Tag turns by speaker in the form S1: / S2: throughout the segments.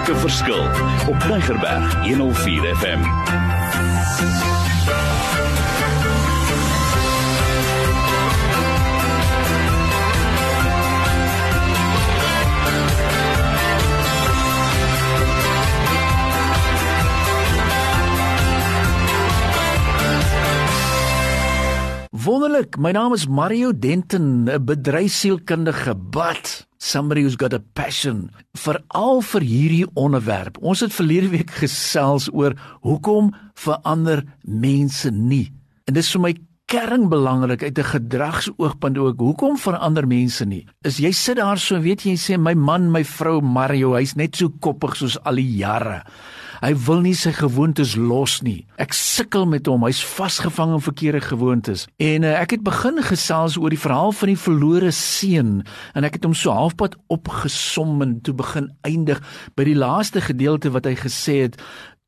S1: maak 'n verskil op Tigerberg 104 FM.
S2: Wonderlik, my naam is Mario Denton, 'n bedryfsielkundige, but somebody who's got a passion vir al vir hierdie onderwerp. Ons het verlede week gesels oor hoekom verander mense nie. En dis vir my kernbelangrik uit 'n gedragsoogpunt ook. Hoekom verander mense nie? Is jy sit daar so, weet jy, jy sê my man, my vrou Mario, hy's net so koppig soos al die jare. Hy wil nie sy gewoontes los nie. Ek sukkel met hom. Hy's vasgevang in verkeerde gewoontes. En uh, ek het begin gesels oor die verhaal van die verlore seun en ek het hom so halfpad opgesom en toe begin eindig by die laaste gedeelte wat hy gesê het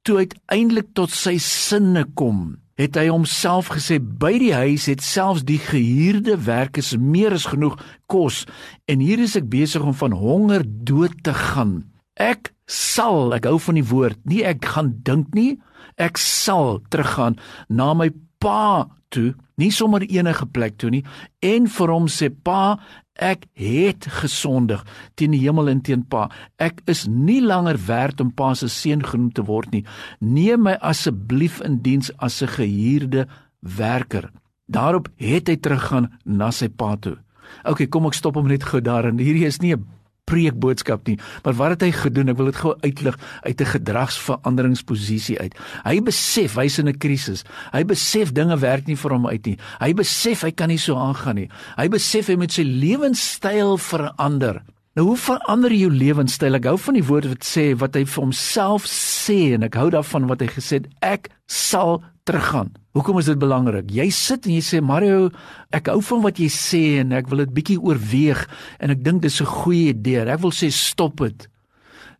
S2: toe uiteindelik tot sy sinne kom het hy homself gesê by die huis het selfs die gehuurde werkers meer as genoeg kos en hier is ek besig om van honger dood te gaan ek sal ek hou van die woord nie ek gaan dink nie ek sal teruggaan na my pa toe nie sommer enige plek toe nie en vir hom sê pa Ek het gesondig teen die hemel en teen Pa. Ek is nie langer werd om Pa se seun genoem te word nie. Neem my asseblief in diens as 'n gehuurde werker. Daarop het hy teruggaan na sy pa toe. OK, kom ek stop hom net gou daar en hierdie is nie 'n preekboodskap nie, maar wat het hy gedoen? Ek wil dit gou uitlig uit 'n gedragsveranderingsposisie uit. Hy besef hy's in 'n krisis. Hy besef dinge werk nie vir hom uit nie. Hy besef hy kan nie so aangaan nie. Hy besef hy moet sy lewenstyl verander. Nou hoe verander jou lewenstyl? Ek hou van die woord wat sê wat hy vir homself sê en ek hou daarvan wat hy gesê het, ek sal teruggaan. Hoekom is dit belangrik? Jy sit en jy sê Mario, ek hou van wat jy sê en ek wil dit bietjie oorweeg en ek dink dis 'n goeie idee. Ek wil sê stop dit.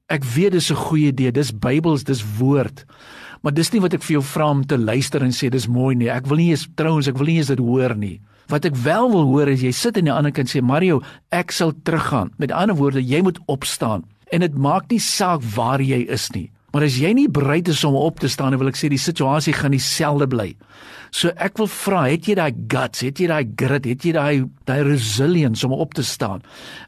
S2: Ek weet dis 'n goeie idee. Dis Bybels, dis woord. Maar dis nie wat ek vir jou vra om te luister en sê dis mooi nie. Ek wil nie eens trouens, ek wil nie eens dit hoor nie. Wat ek wel wil hoor is jy sit aan die ander kant sê Mario, ek sal teruggaan. Met ander woorde, jy moet opstaan. En dit maak nie saak waar jy is nie. Maar as jy nie bereid is om op te staan, wil ek sê die situasie gaan dieselfde bly. So ek wil vra, het jy daai guts, het jy daai grit, het jy daai daai resilience om op te staan?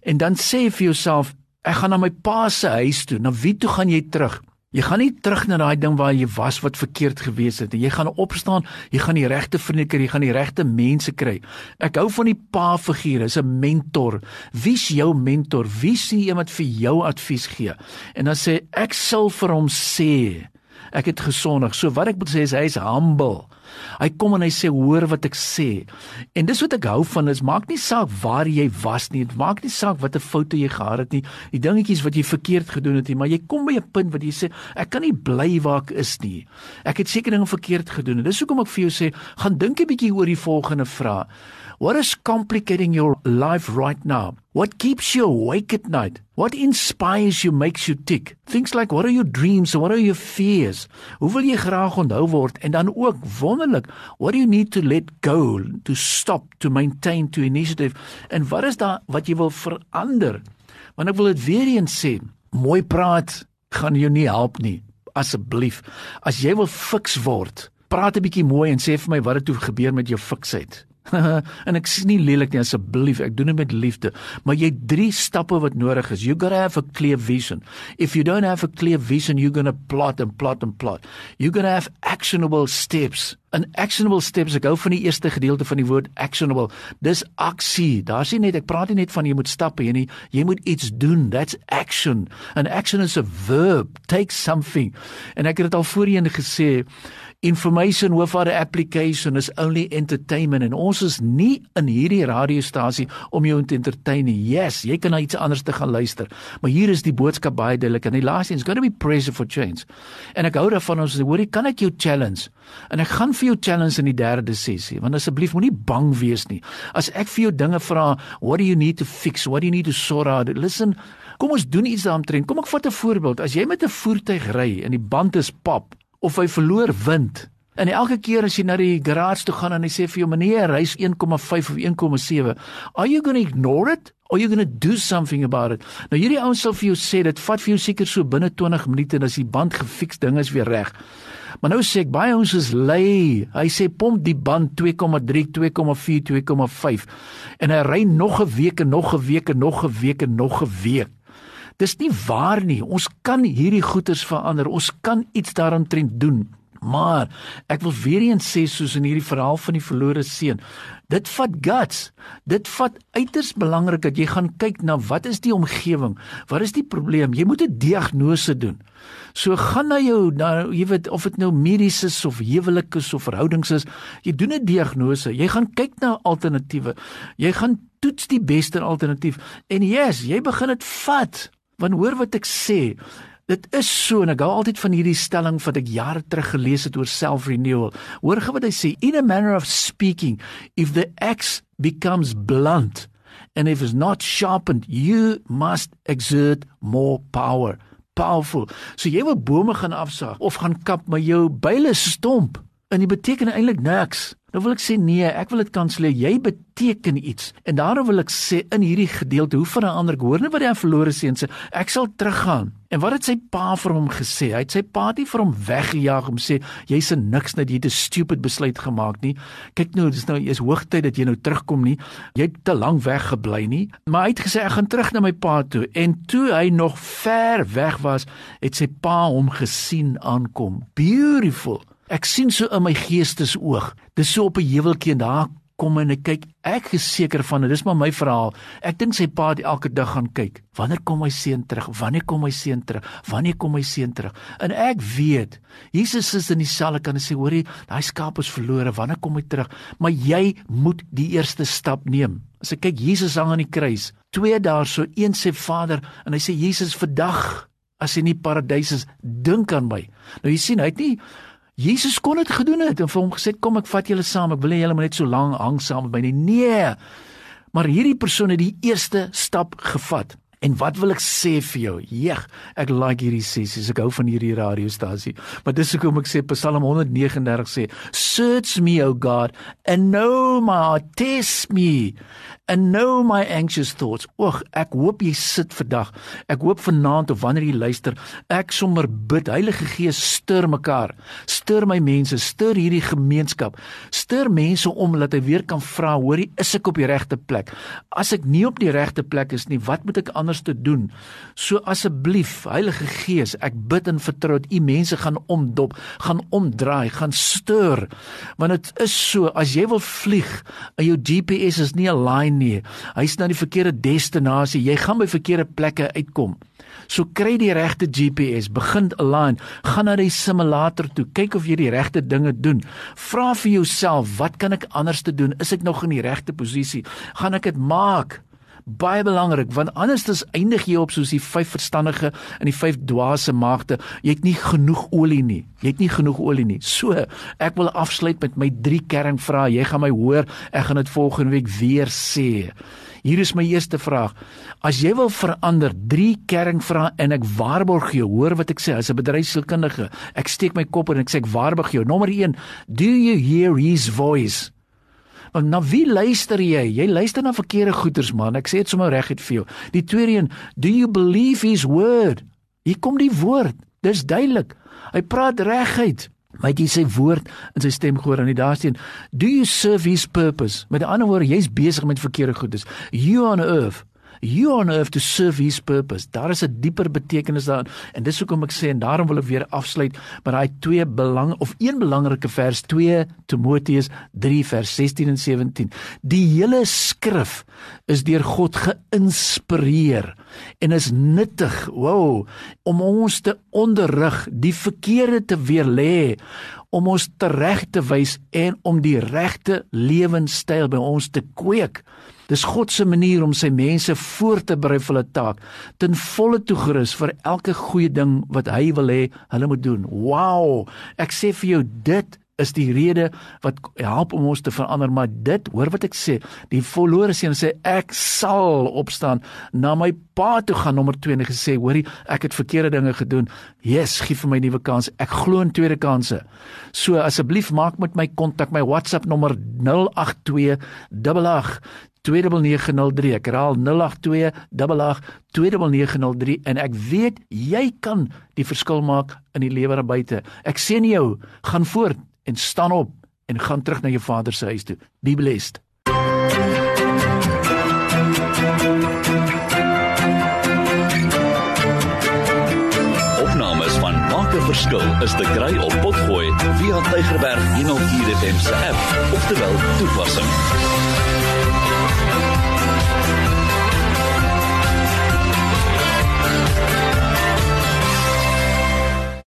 S2: En dan sê vir jouself, ek gaan na my pa se huis toe. Na wie toe gaan jy terug? Jy gaan nie terug na daai ding waar jy was wat verkeerd gewees het. Jy gaan opstaan, jy gaan die regte vriende kry, jy gaan die regte mense kry. Ek hou van die pa figuur, is 'n mentor. Wie's jou mentor? Wie sien iemand vir jou advies gee? En dan sê ek sal vir hom sê ek het gesondig. So wat ek moet sê is hy is humble. Hy kom en hy sê hoor wat ek sê. En dis wat ek hou van is maak nie saak waar jy was nie, maak nie saak watter foute jy gehad het nie, die dingetjies wat jy verkeerd gedoen het nie, maar jy kom by 'n punt wat jy sê ek kan nie bly waar ek is nie. Ek het seker dinge verkeerd gedoen. Dis hoekom ek vir jou sê gaan dink 'n bietjie oor die volgende vraag. What is complicating your life right now? What keeps you awake at night? What inspires you, makes you tick? Things like what are your dreams and what are your fears? Hoe wil jy graag onthou word? En dan ook wonderlik, what do you need to let go, to stop, to maintain, to initiative? En wat is daar wat jy wil verander? Want ek wil dit weer eens sê, mooi praat gaan jou nie help nie. Asseblief, as jy wil fiks word, praat 'n bietjie mooi en sê vir my wat het toe gebeur met jou fiksheid. en ek sien nie lelik nie asseblief ek doen dit met liefde maar jy drie stappe wat nodig is you got to have a clear vision if you don't have a clear vision you're going to plot and plot and plot you're going to have actionable steps en actionable steps ek hou van die eerste gedeelte van die woord actionable. Dis aksie daar's nie net ek praat nie net van jy moet stappe jy nie. Jy moet iets doen. That's action. And action is a verb. Take something. En ek het dit al voorheen gesê information without application is only entertainment. En ons is nie in hierdie radiostasie om jou te entertain nie. Yes, jy kan na iets anders te gaan luister, maar hier is die boodskap baie duidelik. En die laaste is going to be pressure for change. En ek hou daarvan ons hoorie kan ek jou challenge. En ek gaan vir jou challenge in die derde sessie, want asseblief moenie bang wees nie. As ek vir jou dinge vra, what do you need to fix? What do you need to sort out? Listen, kom ons doen iets daaromtrent. Kom ek vat 'n voorbeeld. As jy met 'n voertuig ry en die band is pap, of hy verloor wind. En elke keer as jy na die garage toe gaan en hy sê vir jou meneer, hy's 1,5 of 1,7, are you going to ignore it or you're going to do something about it. Nou hierdie ouens sal vir jou sê dit vat vir jou seker so binne 20 minute en as die band gefiks ding is weer reg. Maar nou sê ek baie ons is lui. Hy sê pomp die band 2,3, 2,4, 2,5 en hy ry nog 'n week en nog 'n week en nog 'n week en nog 'n week. Dis nie waar nie. Ons kan hierdie goeters verander. Ons kan iets daaraan doen. Maar ek wil weer eens sê soos in hierdie verhaal van die verlore seun, dit vat guts. Dit vat uiters belangrik dat jy gaan kyk na wat is die omgewing? Wat is die probleem? Jy moet 'n diagnose doen. So gaan na jou nou jy weet of dit nou medies is of huwelik is of verhoudings is, jy doen 'n diagnose. Jy gaan kyk na alternatiewe. Jy gaan toets die beste alternatief. En yes, jy begin dit vat. Want hoor wat ek sê. Dit is so en ek hou altyd van hierdie stelling wat ek jare terug gelees het oor self-renewal. Hoor gou wat hy sê, in a manner of speaking, if the axe becomes blunt and if it's not sharpened, you must exert more power. Powerful. So jy wil bome gaan afsaag of gaan kap, maar jou byle stomp en dit beteken eintlik niks. Nou wil ek sê nee, ek wil dit kanselleer. Jy beteken iets. En daarom wil ek sê in hierdie gedeelte, hoe verander ek? Hoor net wat hy aan verlore seun sê. Ek sal teruggaan. En wat het sy pa vir hom gesê? Hy het sy pa nie vir hom weggejaag om sê jy's 'n niks net jy het 'n stupid besluit gemaak nie. Kyk nou, dis nou is hoogtyd dat jy nou terugkom nie. Jy het te lank weggebly nie. Maar hy het gesê ek gaan terug na my pa toe. En toe hy nog ver weg was, het sy pa hom gesien aankom. Beautiful. Ek sien so in my geestesoog. Dis so op 'n heuweltjie en daar kom en ek kyk. Ek geseker van dit is maar my verhaal. Ek dink sy pa het elke dag gaan kyk. Wanneer kom my seun terug? Wanneer kom my seun terug? Wanneer kom my seun terug? En ek weet, Jesus is in dieselfde kan sê, hoorie, daai skaap is verlore. Wanneer kom hy terug? Maar jy moet die eerste stap neem. As ek kyk Jesus hang aan die kruis. Twee daar so een sê Vader en hy sê Jesus vandag as jy nie paradys is, dink aan my. Nou jy sien, hy het nie Jesus kon dit gedoen het en vir hom gesê kom ek vat julle saam ek wil hê julle moet net so lank hang saam met my. Nie nee. Maar hierdie persoon het die eerste stap gevat. En wat wil ek sê vir jou? Jeg ek like hierdie sessies. Ek hou van hierdie radiostasie. Maar dis hoekom ek sê Psalm 139 sê search me o god and know my heart. Test me and know my anxious thoughts. Och, ek hoop jy sit vandag. Ek hoop vanaand of wanneer jy luister, ek sommer bid, Heilige Gees, stuur mekaar. Stuur my mense, stuur hierdie gemeenskap. Stuur mense om dat hy weer kan vra, hoorie, is ek op die regte plek? As ek nie op die regte plek is nie, wat moet ek anders te doen? So asseblief, Heilige Gees, ek bid en vertrou dat u mense gaan omdop, gaan omdraai, gaan stuur. Want dit is so, as jy wil vlieg, en jou GPS is nie aligned nie. Hy's na die verkeerde destinasie. Jy gaan by verkeerde plekke uitkom. So kry die regte GPS, begin align, gaan na die simulator toe, kyk of jy die regte dinge doen. Vra vir jouself, wat kan ek anders te doen? Is ek nog in die regte posisie? Gaan ek dit maak? Baie belangrik want anders dan eindig jy op soos die vyf verstandige en die vyf dwaase maagde. Jy het nie genoeg olie nie. Jy het nie genoeg olie nie. So ek wil afsluit met my drie kernvrae. Jy gaan my hoor. Ek gaan dit volgende week weer sê. Hier is my eerste vraag. As jy wil verander drie kernvrae en ek waarborg jou. Hoor wat ek sê. As 'n bedryfsielkundige ek steek my kop en ek sê ek waarborg jou. Nommer 1 do you hear his voice Want na wie luister jy? Jy luister na verkeerde goeters man. Ek sê dit sommer reguit vir jou. Die tweede een, do you believe his word? Hier kom die woord. Dis duidelik. Hy praat reguit. Maar jy sê woord in sy stem gehoor en daar staan, do you serve his purpose? Met ander woorde, jy's besig met verkeerde goeders. You on earth you on earth to serve his purpose. Daar is 'n dieper betekenis daarin en dis hoekom ek sê en daarom wil ek weer afsluit met daai twee belang of een belangrike vers 2 Timoteus 3 vers 16 en 17. Die hele skrif is deur God geïnspireer en is nuttig, wow, om ons te onderrig, die verkeerde te weerlê om ons tereg te wys en om die regte lewenstyl by ons te kweek. Dis God se manier om sy mense voor te berei vir hulle taak, ten volle toegerus vir elke goeie ding wat hy wil hê hulle moet doen. Wow! Ek sê vir jou dit is die rede wat help om ons te verander maar dit hoor wat ek sê die verlore seun sê ek sal opstaan na my pa toe gaan nommer 2 en gesê hoorie ek het verkeerde dinge gedoen. Yes gee vir my nuwe kans. Ek glo in tweede kansse so asseblief maak met my kontak my WhatsApp nommer 082 88 29903 ek herhaal 082 88 29903 en ek weet jy kan die verskil maak in die lewe daar buite. Ek sien jou gaan voort en staan op en gaan terug na jou vader se huis toe. Be blessed.
S1: Opnames van Maak 'n Verskil is te kry op Potgooi via Tigerberg 104 FM se app of te wel toepassing.